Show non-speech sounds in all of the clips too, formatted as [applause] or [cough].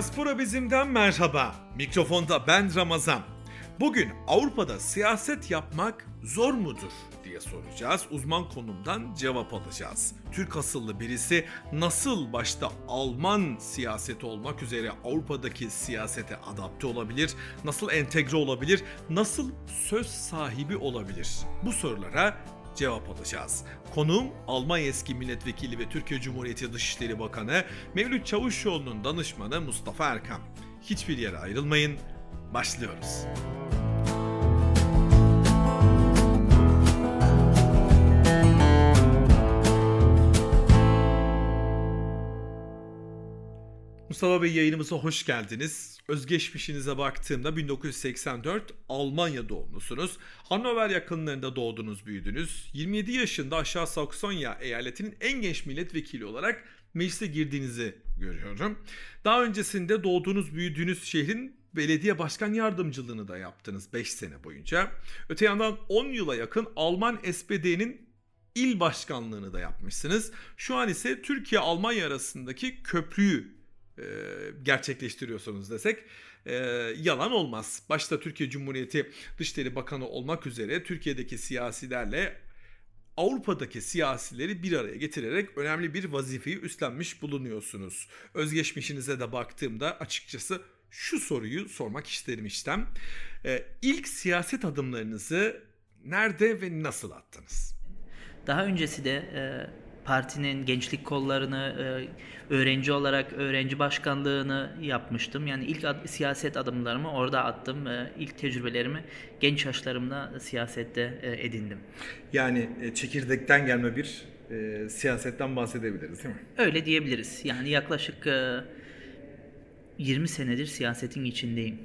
Diaspora Bizim'den merhaba. Mikrofonda ben Ramazan. Bugün Avrupa'da siyaset yapmak zor mudur diye soracağız. Uzman konumdan cevap alacağız. Türk asıllı birisi nasıl başta Alman siyaseti olmak üzere Avrupa'daki siyasete adapte olabilir? Nasıl entegre olabilir? Nasıl söz sahibi olabilir? Bu sorulara cevap alacağız. Konuğum Almanya eski milletvekili ve Türkiye Cumhuriyeti Dışişleri Bakanı Mevlüt Çavuşoğlu'nun danışmanı Mustafa Erkan. Hiçbir yere ayrılmayın. Başlıyoruz. Mustafa Bey yayınımıza hoş geldiniz. Özgeçmişinize baktığımda 1984 Almanya doğumlusunuz. Hannover yakınlarında doğdunuz, büyüdünüz. 27 yaşında Aşağı Saksonya eyaletinin en genç milletvekili olarak meclise girdiğinizi görüyorum. Daha öncesinde doğduğunuz, büyüdüğünüz şehrin belediye başkan yardımcılığını da yaptınız 5 sene boyunca. Öte yandan 10 yıla yakın Alman SPD'nin il başkanlığını da yapmışsınız. Şu an ise Türkiye-Almanya arasındaki köprüyü e, gerçekleştiriyorsunuz desek e, yalan olmaz. Başta Türkiye Cumhuriyeti Dışişleri Bakanı olmak üzere Türkiye'deki siyasilerle Avrupa'daki siyasileri bir araya getirerek önemli bir vazifeyi üstlenmiş bulunuyorsunuz. Özgeçmişinize de baktığımda açıkçası şu soruyu sormak isterim işten. Ee, ilk siyaset adımlarınızı nerede ve nasıl attınız? Daha öncesi de e, partinin gençlik kollarını e, öğrenci olarak öğrenci başkanlığını yapmıştım. Yani ilk ad, siyaset adımlarımı orada attım. E, ilk tecrübelerimi genç yaşlarımda siyasette e, edindim. Yani e, çekirdekten gelme bir e, siyasetten bahsedebiliriz değil mi? Öyle diyebiliriz. Yani yaklaşık e, 20 senedir siyasetin içindeyim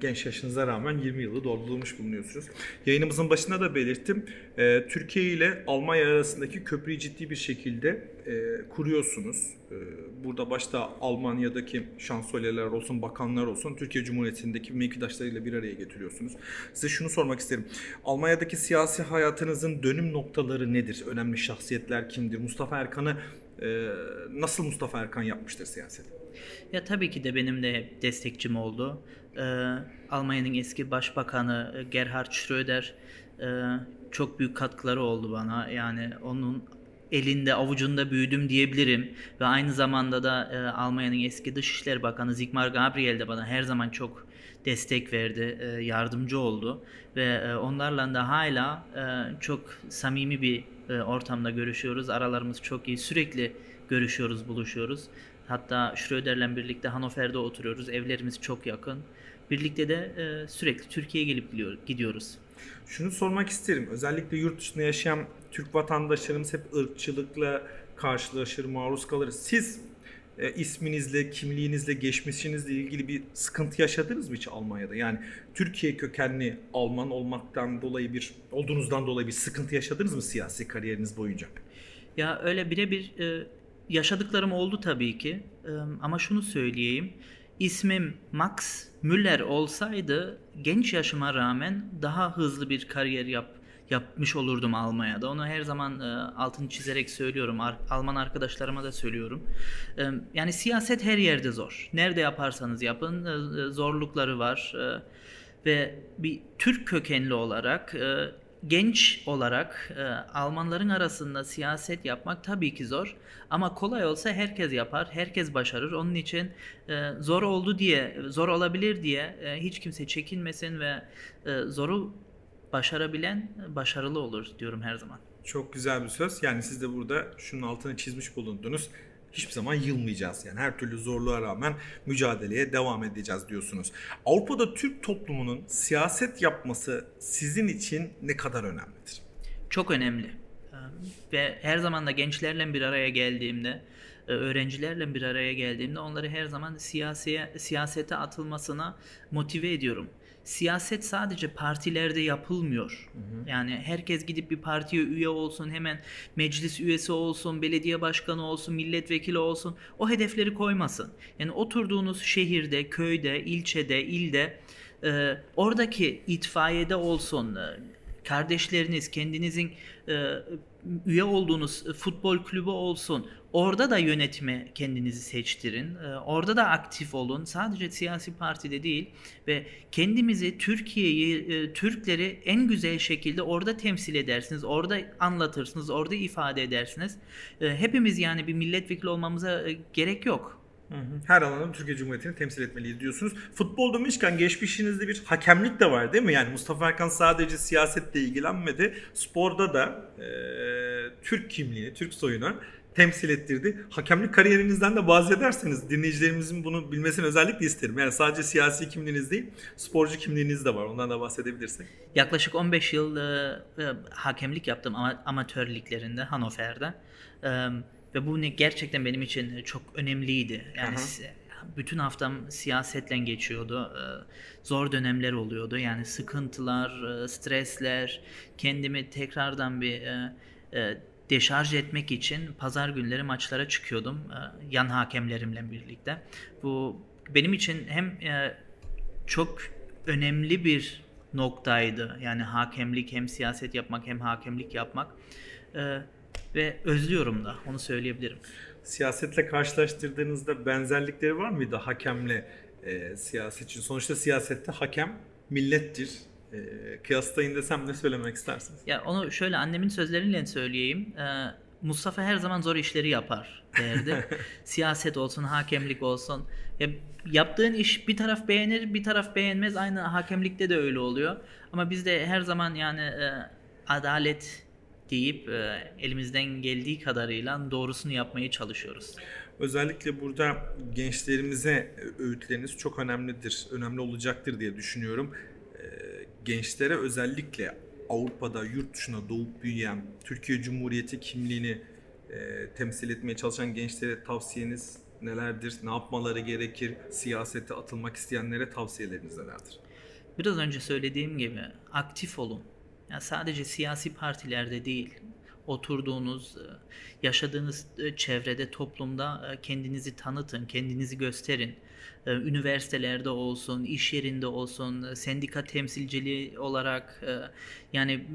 genç yaşınıza rağmen 20 yılı doldurmuş bulunuyorsunuz. Yayınımızın başında da belirttim. E, Türkiye ile Almanya arasındaki köprüyü ciddi bir şekilde e, kuruyorsunuz. E, burada başta Almanya'daki şansölyeler olsun, bakanlar olsun, Türkiye Cumhuriyeti'ndeki mevkidaşlarıyla bir araya getiriyorsunuz. Size şunu sormak isterim. Almanya'daki siyasi hayatınızın dönüm noktaları nedir? Önemli şahsiyetler kimdir? Mustafa Erkan'ı e, nasıl Mustafa Erkan yapmıştır siyaset? Ya tabii ki de benim de destekçim oldu e, Almanya'nın eski başbakanı e, Gerhard Schröder e, çok büyük katkıları oldu bana. Yani onun elinde avucunda büyüdüm diyebilirim ve aynı zamanda da e, Almanya'nın eski Dışişleri Bakanı Sigmar Gabriel de bana her zaman çok destek verdi, e, yardımcı oldu ve e, onlarla da hala e, çok samimi bir e, ortamda görüşüyoruz. Aralarımız çok iyi. Sürekli görüşüyoruz, buluşuyoruz. Hatta Schröder'le birlikte Hannover'de oturuyoruz. Evlerimiz çok yakın. Birlikte de e, sürekli Türkiye'ye gelip gidiyoruz. Şunu sormak isterim. Özellikle yurt dışında yaşayan Türk vatandaşlarımız hep ırkçılıkla karşılaşır, maruz kalır. Siz e, isminizle, kimliğinizle, geçmişinizle ilgili bir sıkıntı yaşadınız mı hiç Almanya'da? Yani Türkiye kökenli Alman olmaktan dolayı bir olduğunuzdan dolayı bir sıkıntı yaşadınız mı siyasi kariyeriniz boyunca? Ya öyle birebir e, yaşadıklarım oldu tabii ki. E, ama şunu söyleyeyim ismim Max Müller olsaydı genç yaşıma rağmen daha hızlı bir kariyer yap yapmış olurdum Almanya'da. Onu her zaman e, altını çizerek söylüyorum. Ar- Alman arkadaşlarıma da söylüyorum. E, yani siyaset her yerde zor. Nerede yaparsanız yapın e, e zorlukları var. E, ve bir Türk kökenli olarak e, genç olarak e, Almanların arasında siyaset yapmak tabii ki zor ama kolay olsa herkes yapar, herkes başarır. Onun için e, zor oldu diye, zor olabilir diye e, hiç kimse çekinmesin ve e, zoru başarabilen başarılı olur diyorum her zaman. Çok güzel bir söz. Yani siz de burada şunun altını çizmiş bulundunuz hiçbir zaman yılmayacağız. Yani her türlü zorluğa rağmen mücadeleye devam edeceğiz diyorsunuz. Avrupa'da Türk toplumunun siyaset yapması sizin için ne kadar önemlidir? Çok önemli. Ve her zaman da gençlerle bir araya geldiğimde, e, öğrencilerle bir araya geldiğimde onları her zaman siyasiye, siyasete atılmasına motive ediyorum siyaset sadece partilerde yapılmıyor. Hı hı. Yani herkes gidip bir partiye üye olsun, hemen meclis üyesi olsun, belediye başkanı olsun, milletvekili olsun. O hedefleri koymasın. Yani oturduğunuz şehirde, köyde, ilçede, ilde e, oradaki itfaiyede olsun, e, kardeşleriniz, kendinizin e, üye olduğunuz futbol kulübü olsun. Orada da yönetime kendinizi seçtirin. E, orada da aktif olun. Sadece siyasi partide değil ve kendimizi, Türkiye'yi, e, Türkleri en güzel şekilde orada temsil edersiniz. Orada anlatırsınız, orada ifade edersiniz. E, hepimiz yani bir milletvekili olmamıza e, gerek yok. Her alanda Türkiye Cumhuriyeti'ni temsil etmeliyiz diyorsunuz. Futbol demişken geçmişinizde bir hakemlik de var değil mi? Yani Mustafa Erkan sadece siyasetle ilgilenmedi. Sporda da e, Türk kimliğini, Türk soyunu temsil ettirdi. Hakemlik kariyerinizden de bahsederseniz dinleyicilerimizin bunu bilmesini özellikle isterim. Yani sadece siyasi kimliğiniz değil, sporcu kimliğiniz de var. Ondan da bahsedebilirsek. Yaklaşık 15 yıl e, hakemlik yaptım ama amatör liglerinde. E, ve bu ne gerçekten benim için çok önemliydi. Yani Aha. bütün haftam siyasetle geçiyordu. E, zor dönemler oluyordu. Yani sıkıntılar, e, stresler, kendimi tekrardan bir e, e, deşarj etmek için pazar günleri maçlara çıkıyordum e, yan hakemlerimle birlikte. Bu benim için hem e, çok önemli bir noktaydı. Yani hakemlik hem siyaset yapmak hem hakemlik yapmak. E, ve özlüyorum da onu söyleyebilirim. Siyasetle karşılaştırdığınızda benzerlikleri var mıydı hakemle e, siyasetçi? Sonuçta siyasette hakem millettir. E, kıyaslayın desem ne söylemek istersiniz? Ya onu şöyle annemin sözleriyle söyleyeyim. E, Mustafa her zaman zor işleri yapar derdi. [laughs] Siyaset olsun, hakemlik olsun. Ya, yaptığın iş bir taraf beğenir, bir taraf beğenmez. Aynı hakemlikte de öyle oluyor. Ama biz de her zaman yani e, adalet deyip e, elimizden geldiği kadarıyla doğrusunu yapmaya çalışıyoruz. Özellikle burada gençlerimize öğütleriniz çok önemlidir, önemli olacaktır diye düşünüyorum. E, gençlere özellikle Avrupa'da, yurt dışına doğup büyüyen, Türkiye Cumhuriyeti kimliğini e, temsil etmeye çalışan gençlere tavsiyeniz nelerdir? Ne yapmaları gerekir? Siyasete atılmak isteyenlere tavsiyeleriniz nelerdir? Biraz önce söylediğim gibi aktif olun. Yani sadece siyasi partilerde değil, oturduğunuz, e, yaşadığınız e, çevrede, toplumda e, kendinizi tanıtın, kendinizi gösterin. Üniversitelerde olsun, iş yerinde olsun, sendika temsilciliği olarak yani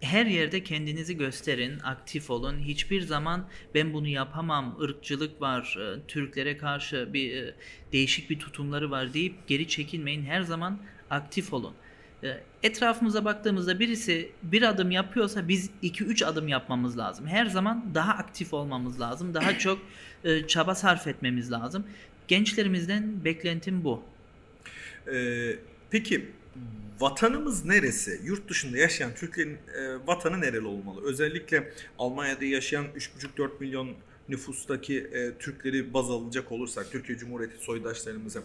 her yerde kendinizi gösterin, aktif olun. Hiçbir zaman ben bunu yapamam, ırkçılık var, Türklere karşı bir değişik bir tutumları var deyip geri çekinmeyin. Her zaman aktif olun. Ee, etrafımıza baktığımızda birisi bir adım yapıyorsa biz 2-3 adım yapmamız lazım. Her zaman daha aktif olmamız lazım. Daha [clears throat] çok e, çaba sarf etmemiz lazım. Gençlerimizden beklentim bu. Ee, peki vatanımız neresi? Yurt dışında yaşayan Türklerin e, vatanı nereli olmalı? Özellikle Almanya'da yaşayan 3,5-4 milyon nüfustaki e, Türkleri baz alacak olursak, Türkiye Cumhuriyeti soydaşlarımıza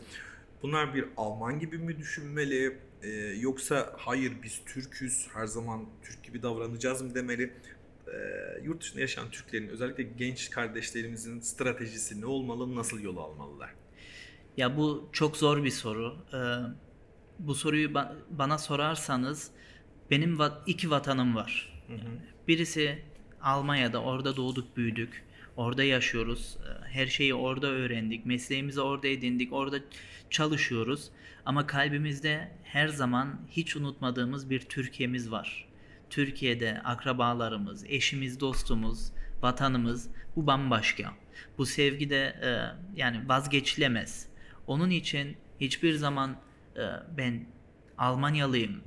bunlar bir Alman gibi mi düşünmeli? Ee, yoksa hayır biz Türk'üz her zaman Türk gibi davranacağız mı demeli? Ee, yurt dışında yaşayan Türklerin özellikle genç kardeşlerimizin stratejisi ne olmalı, nasıl yol almalılar? Ya bu çok zor bir soru. Ee, bu soruyu ba- bana sorarsanız benim va- iki vatanım var. Hı hı. Birisi Almanya'da, orada doğduk, büyüdük. Orada yaşıyoruz. Her şeyi orada öğrendik. Mesleğimizi orada edindik. Orada çalışıyoruz. Ama kalbimizde her zaman hiç unutmadığımız bir Türkiye'miz var. Türkiye'de akrabalarımız, eşimiz, dostumuz, vatanımız bu bambaşka. Bu sevgi de e, yani vazgeçilemez. Onun için hiçbir zaman e, ben Almanyalıyım,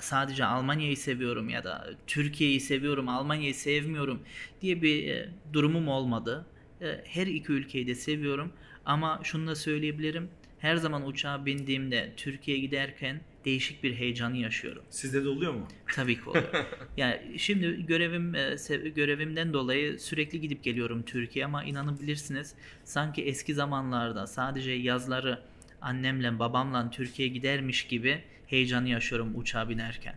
sadece Almanya'yı seviyorum ya da Türkiye'yi seviyorum, Almanya'yı sevmiyorum diye bir e, durumum olmadı. E, her iki ülkeyi de seviyorum ama şunu da söyleyebilirim. Her zaman uçağa bindiğimde Türkiye'ye giderken değişik bir heyecanı yaşıyorum. Sizde de oluyor mu? Tabii ki oluyor. [laughs] yani şimdi görevim e, görevimden dolayı sürekli gidip geliyorum Türkiye ama inanabilirsiniz sanki eski zamanlarda sadece yazları annemle babamla Türkiye'ye gidermiş gibi heyecanı yaşıyorum uçağa binerken.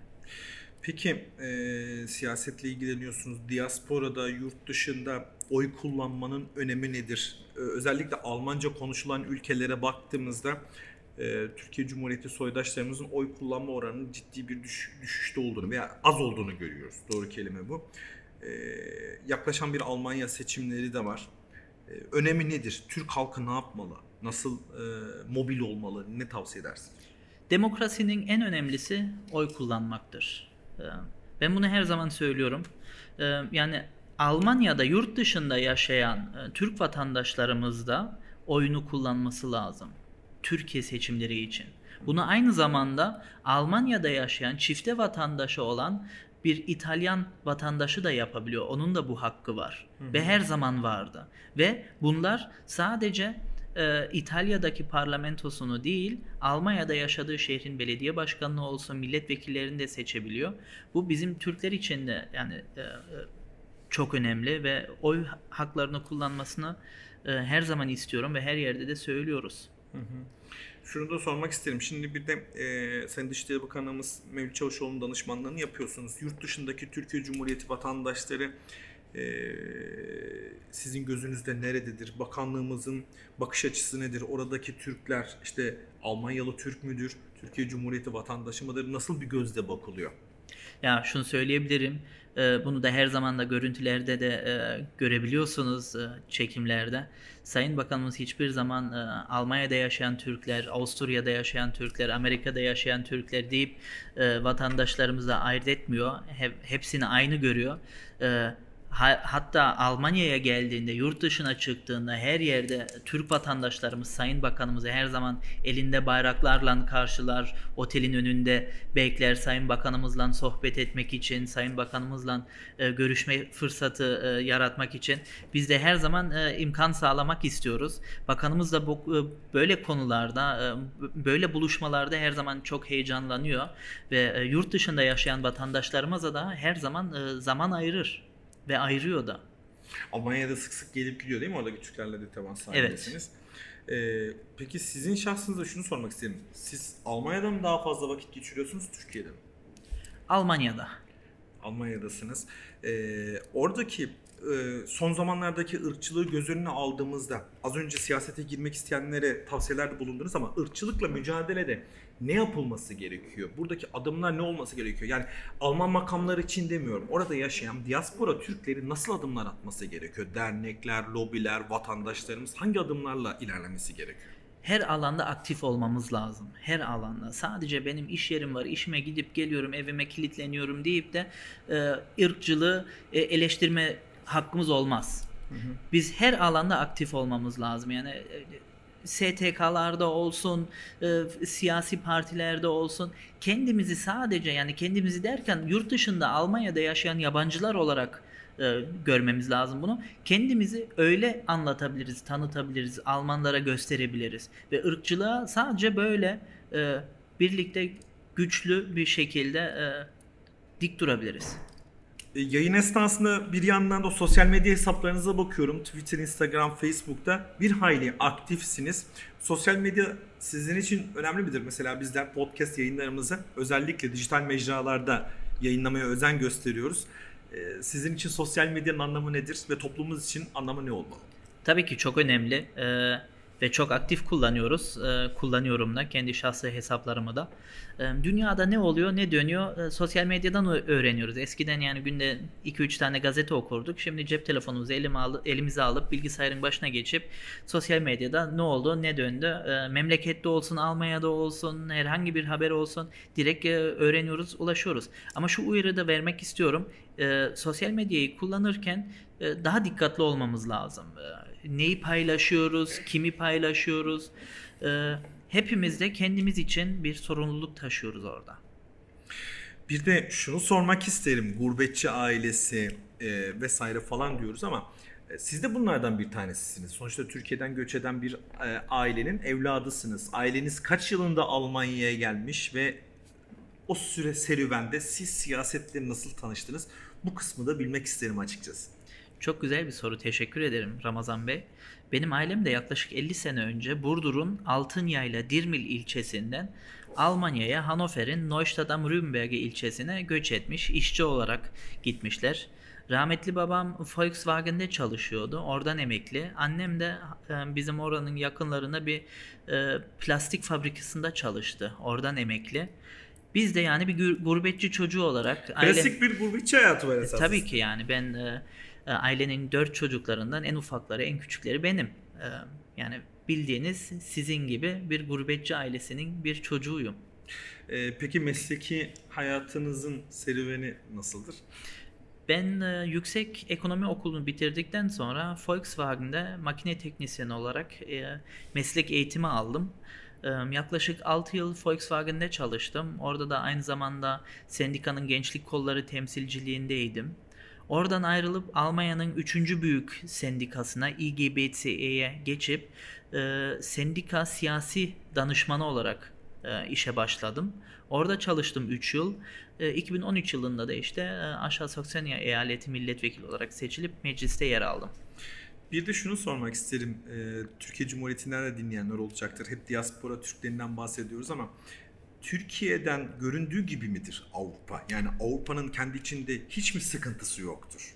Peki e, siyasetle ilgileniyorsunuz. Diasporada, yurt dışında oy kullanmanın önemi nedir? E, özellikle Almanca konuşulan ülkelere baktığımızda e, Türkiye Cumhuriyeti soydaşlarımızın oy kullanma oranının ciddi bir düş, düşüşte olduğunu veya az olduğunu görüyoruz. Doğru kelime bu. E, yaklaşan bir Almanya seçimleri de var. E, önemi nedir? Türk halkı ne yapmalı? Nasıl e, mobil olmalı? Ne tavsiye edersin? Demokrasinin en önemlisi oy kullanmaktır. E, ben bunu her zaman söylüyorum. E, yani Almanya'da yurt dışında yaşayan e, Türk vatandaşlarımız da oyunu kullanması lazım. Türkiye seçimleri için. Bunu aynı zamanda Almanya'da yaşayan çifte vatandaşı olan bir İtalyan vatandaşı da yapabiliyor. Onun da bu hakkı var. Ve her zaman vardı. Ve bunlar sadece e, İtalya'daki parlamentosunu değil, Almanya'da yaşadığı şehrin belediye başkanlığı olsun, milletvekillerini de seçebiliyor. Bu bizim Türkler için de yani e, e, çok önemli ve oy haklarını kullanmasını e, her zaman istiyorum ve her yerde de söylüyoruz. Şunu da sormak isterim. Şimdi bir de e, Sayın Dışişleri Bakanımız Mevlüt Çavuşoğlu'nun danışmanlığını yapıyorsunuz. Yurt dışındaki Türkiye Cumhuriyeti vatandaşları e, sizin gözünüzde nerededir? Bakanlığımızın bakış açısı nedir? Oradaki Türkler işte Almanyalı Türk müdür? Türkiye Cumhuriyeti vatandaşı mıdır? Nasıl bir gözle bakılıyor? Ya şunu söyleyebilirim. e, Bunu da her zaman da görüntülerde de e, görebiliyorsunuz e, çekimlerde. Sayın Bakanımız hiçbir zaman Almanya'da yaşayan Türkler, Avusturya'da yaşayan Türkler, Amerika'da yaşayan Türkler deyip vatandaşlarımızla ayırt etmiyor. Hep, hepsini aynı görüyor. Ha- hatta Almanya'ya geldiğinde, yurt dışına çıktığında her yerde Türk vatandaşlarımız, Sayın Bakanımızı her zaman elinde bayraklarla karşılar, otelin önünde bekler Sayın Bakanımızla sohbet etmek için, Sayın Bakanımızla e, görüşme fırsatı e, yaratmak için biz de her zaman e, imkan sağlamak istiyoruz. Bakanımız da bu e, böyle konularda, e, böyle buluşmalarda her zaman çok heyecanlanıyor ve e, yurt dışında yaşayan vatandaşlarımıza da her zaman e, zaman ayırır ve ayırıyor da. Almanya'da sık sık gelip gidiyor değil mi? Oradaki Türklerle de temas halindesiniz. Ee, peki sizin şahsınızda şunu sormak isterim. Siz Almanya'da mı daha fazla vakit geçiriyorsunuz, Türkiye'de mi? Almanya'da. Almanya'dasınız. Ee, oradaki son zamanlardaki ırkçılığı göz önüne aldığımızda az önce siyasete girmek isteyenlere tavsiyelerde bulundunuz ama ırkçılıkla mücadelede ne yapılması gerekiyor? Buradaki adımlar ne olması gerekiyor? Yani Alman makamları için demiyorum. Orada yaşayan diaspora Türkleri nasıl adımlar atması gerekiyor? Dernekler, lobiler, vatandaşlarımız hangi adımlarla ilerlemesi gerekiyor? Her alanda aktif olmamız lazım. Her alanda. Sadece benim iş yerim var, işime gidip geliyorum, evime kilitleniyorum deyip de e, ırkçılığı e, eleştirme hakkımız olmaz. Biz her alanda aktif olmamız lazım. Yani e, STK'larda olsun, e, siyasi partilerde olsun kendimizi sadece yani kendimizi derken yurt dışında Almanya'da yaşayan yabancılar olarak e, görmemiz lazım bunu. Kendimizi öyle anlatabiliriz, tanıtabiliriz, Almanlara gösterebiliriz ve ırkçılığa sadece böyle e, birlikte güçlü bir şekilde e, dik durabiliriz. E, Yayın esnasında bir yandan da sosyal medya hesaplarınıza bakıyorum. Twitter, Instagram, Facebook'ta bir hayli aktifsiniz. Sosyal medya sizin için önemli midir? Mesela bizler podcast yayınlarımızı özellikle dijital mecralarda yayınlamaya özen gösteriyoruz. E, Sizin için sosyal medyanın anlamı nedir ve toplumumuz için anlamı ne olmalı? Tabii ki çok önemli e, ve çok aktif kullanıyoruz. E, kullanıyorum da kendi şahsi hesaplarımı da. E, dünyada ne oluyor, ne dönüyor e, sosyal medyadan öğreniyoruz. Eskiden yani günde 2-3 tane gazete okurduk. Şimdi cep telefonumuzu elime al- elimize alıp bilgisayarın başına geçip sosyal medyada ne oldu, ne döndü, e, memlekette olsun, Almanya'da olsun, herhangi bir haber olsun direkt e, öğreniyoruz, ulaşıyoruz. Ama şu uyarı da vermek istiyorum. E, sosyal medyayı kullanırken e, daha dikkatli olmamız lazım. Neyi paylaşıyoruz, kimi paylaşıyoruz. E, hepimiz de kendimiz için bir sorumluluk taşıyoruz orada. Bir de şunu sormak isterim. Gurbetçi ailesi e, vesaire falan diyoruz ama e, siz de bunlardan bir tanesisiniz. Sonuçta Türkiye'den göç eden bir e, ailenin evladısınız. Aileniz kaç yılında Almanya'ya gelmiş ve o süre serüvende siz siyasetle nasıl tanıştınız? Bu kısmı da bilmek isterim açıkçası. Çok güzel bir soru. Teşekkür ederim Ramazan Bey. Benim ailem de yaklaşık 50 sene önce Burdur'un Altınyayla Dirmil ilçesinden Almanya'ya Hannover'in Neustadt am Rübenberge ilçesine göç etmiş, işçi olarak gitmişler. Rahmetli babam Volkswagen'de çalışıyordu. Oradan emekli. Annem de e, bizim oranın yakınlarında bir e, plastik fabrikasında çalıştı. Oradan emekli. Biz de yani bir gurbetçi çocuğu olarak aile- Klasik bir gurbetçi hayatı var e, esasında. Tabii ki yani ben ailenin dört çocuklarından en ufakları, en küçükleri benim. E, yani bildiğiniz sizin gibi bir gurbetçi ailesinin bir çocuğuyum. Ee, peki mesleki hayatınızın serüveni nasıldır? Ben e, yüksek ekonomi okulunu bitirdikten sonra Volkswagen'de makine teknisyeni olarak e, meslek eğitimi aldım. E, yaklaşık 6 yıl Volkswagen'de çalıştım. Orada da aynı zamanda sendikanın gençlik kolları temsilciliğindeydim. Oradan ayrılıp Almanya'nın 3. büyük sendikasına IGBTE'ye geçip e, sendika siyasi danışmanı olarak e, işe başladım. Orada çalıştım 3 yıl. E, 2013 yılında da işte e, Aşağı Saksanya Eyaleti Milletvekili olarak seçilip mecliste yer aldım. Bir de şunu sormak isterim. Ee, Türkiye Cumhuriyeti'nden de dinleyenler olacaktır. Hep diaspora Türklerinden bahsediyoruz ama Türkiye'den göründüğü gibi midir Avrupa? Yani Avrupa'nın kendi içinde hiç mi sıkıntısı yoktur?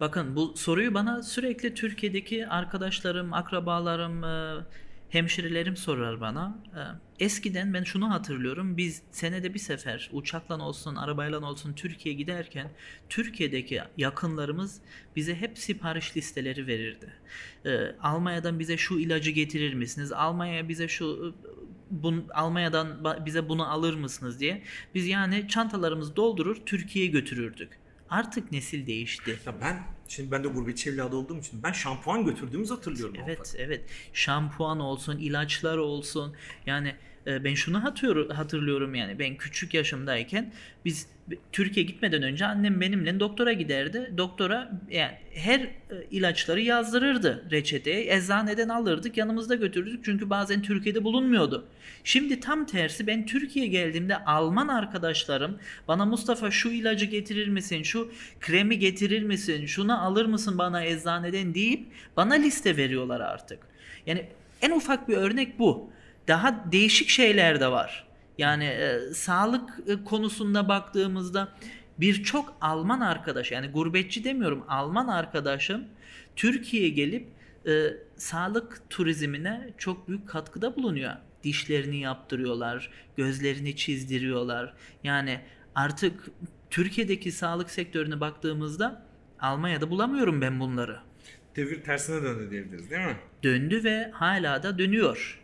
Bakın bu soruyu bana sürekli Türkiye'deki arkadaşlarım, akrabalarım, e, hemşirelerim sorar bana. E, Eskiden ben şunu hatırlıyorum. Biz senede bir sefer uçakla olsun, arabayla olsun Türkiye'ye giderken Türkiye'deki yakınlarımız bize hep sipariş listeleri verirdi. E, Almanya'dan bize şu ilacı getirir misiniz? Almanya'ya bize şu bun, Almanya'dan bize bunu alır mısınız diye. Biz yani çantalarımızı doldurur Türkiye'ye götürürdük. Artık nesil değişti. Ya ben, şimdi ben de gurbetçi evladı olduğum için ben şampuan götürdüğümüzü hatırlıyorum. Evet evet şampuan olsun ilaçlar olsun yani e, ben şunu hatırlıyorum, hatırlıyorum yani ben küçük yaşımdayken biz Türkiye gitmeden önce annem benimle doktora giderdi. Doktora yani her e, ilaçları yazdırırdı reçeteye. Eczaneden alırdık yanımızda götürdük çünkü bazen Türkiye'de bulunmuyordu. Şimdi tam tersi ben Türkiye'ye geldiğimde Alman arkadaşlarım bana Mustafa şu ilacı getirir misin, şu kremi getirir misin, şunu alır mısın bana eczaneden deyip bana liste veriyorlar artık. Yani en ufak bir örnek bu. Daha değişik şeyler de var. Yani e, sağlık e, konusunda baktığımızda birçok Alman arkadaş yani gurbetçi demiyorum Alman arkadaşım Türkiye'ye gelip e, sağlık turizmine çok büyük katkıda bulunuyor. Dişlerini yaptırıyorlar, gözlerini çizdiriyorlar. Yani artık Türkiye'deki sağlık sektörüne baktığımızda Almanya'da bulamıyorum ben bunları. Devir tersine döndü diyebiliriz değil mi? Döndü ve hala da dönüyor.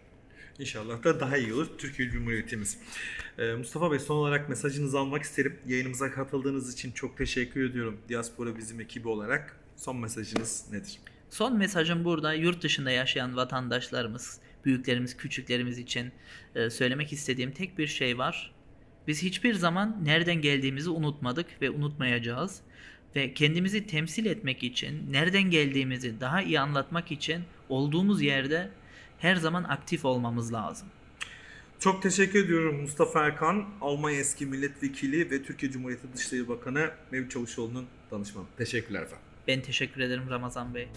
İnşallah da daha iyi olur Türkiye Cumhuriyetimiz. Ee, Mustafa Bey son olarak mesajınızı almak isterim. Yayınımıza katıldığınız için çok teşekkür ediyorum. Diaspora bizim ekibi olarak. Son mesajınız nedir? Son mesajım burada yurt dışında yaşayan vatandaşlarımız, büyüklerimiz, küçüklerimiz için e, söylemek istediğim tek bir şey var. Biz hiçbir zaman nereden geldiğimizi unutmadık ve unutmayacağız. Ve kendimizi temsil etmek için, nereden geldiğimizi daha iyi anlatmak için olduğumuz yerde her zaman aktif olmamız lazım. Çok teşekkür ediyorum Mustafa Erkan, Almanya eski milletvekili ve Türkiye Cumhuriyeti Dışişleri Bakanı Mevlüt Çavuşoğlu'nun danışmanı. Teşekkürler efendim. Ben teşekkür ederim Ramazan Bey.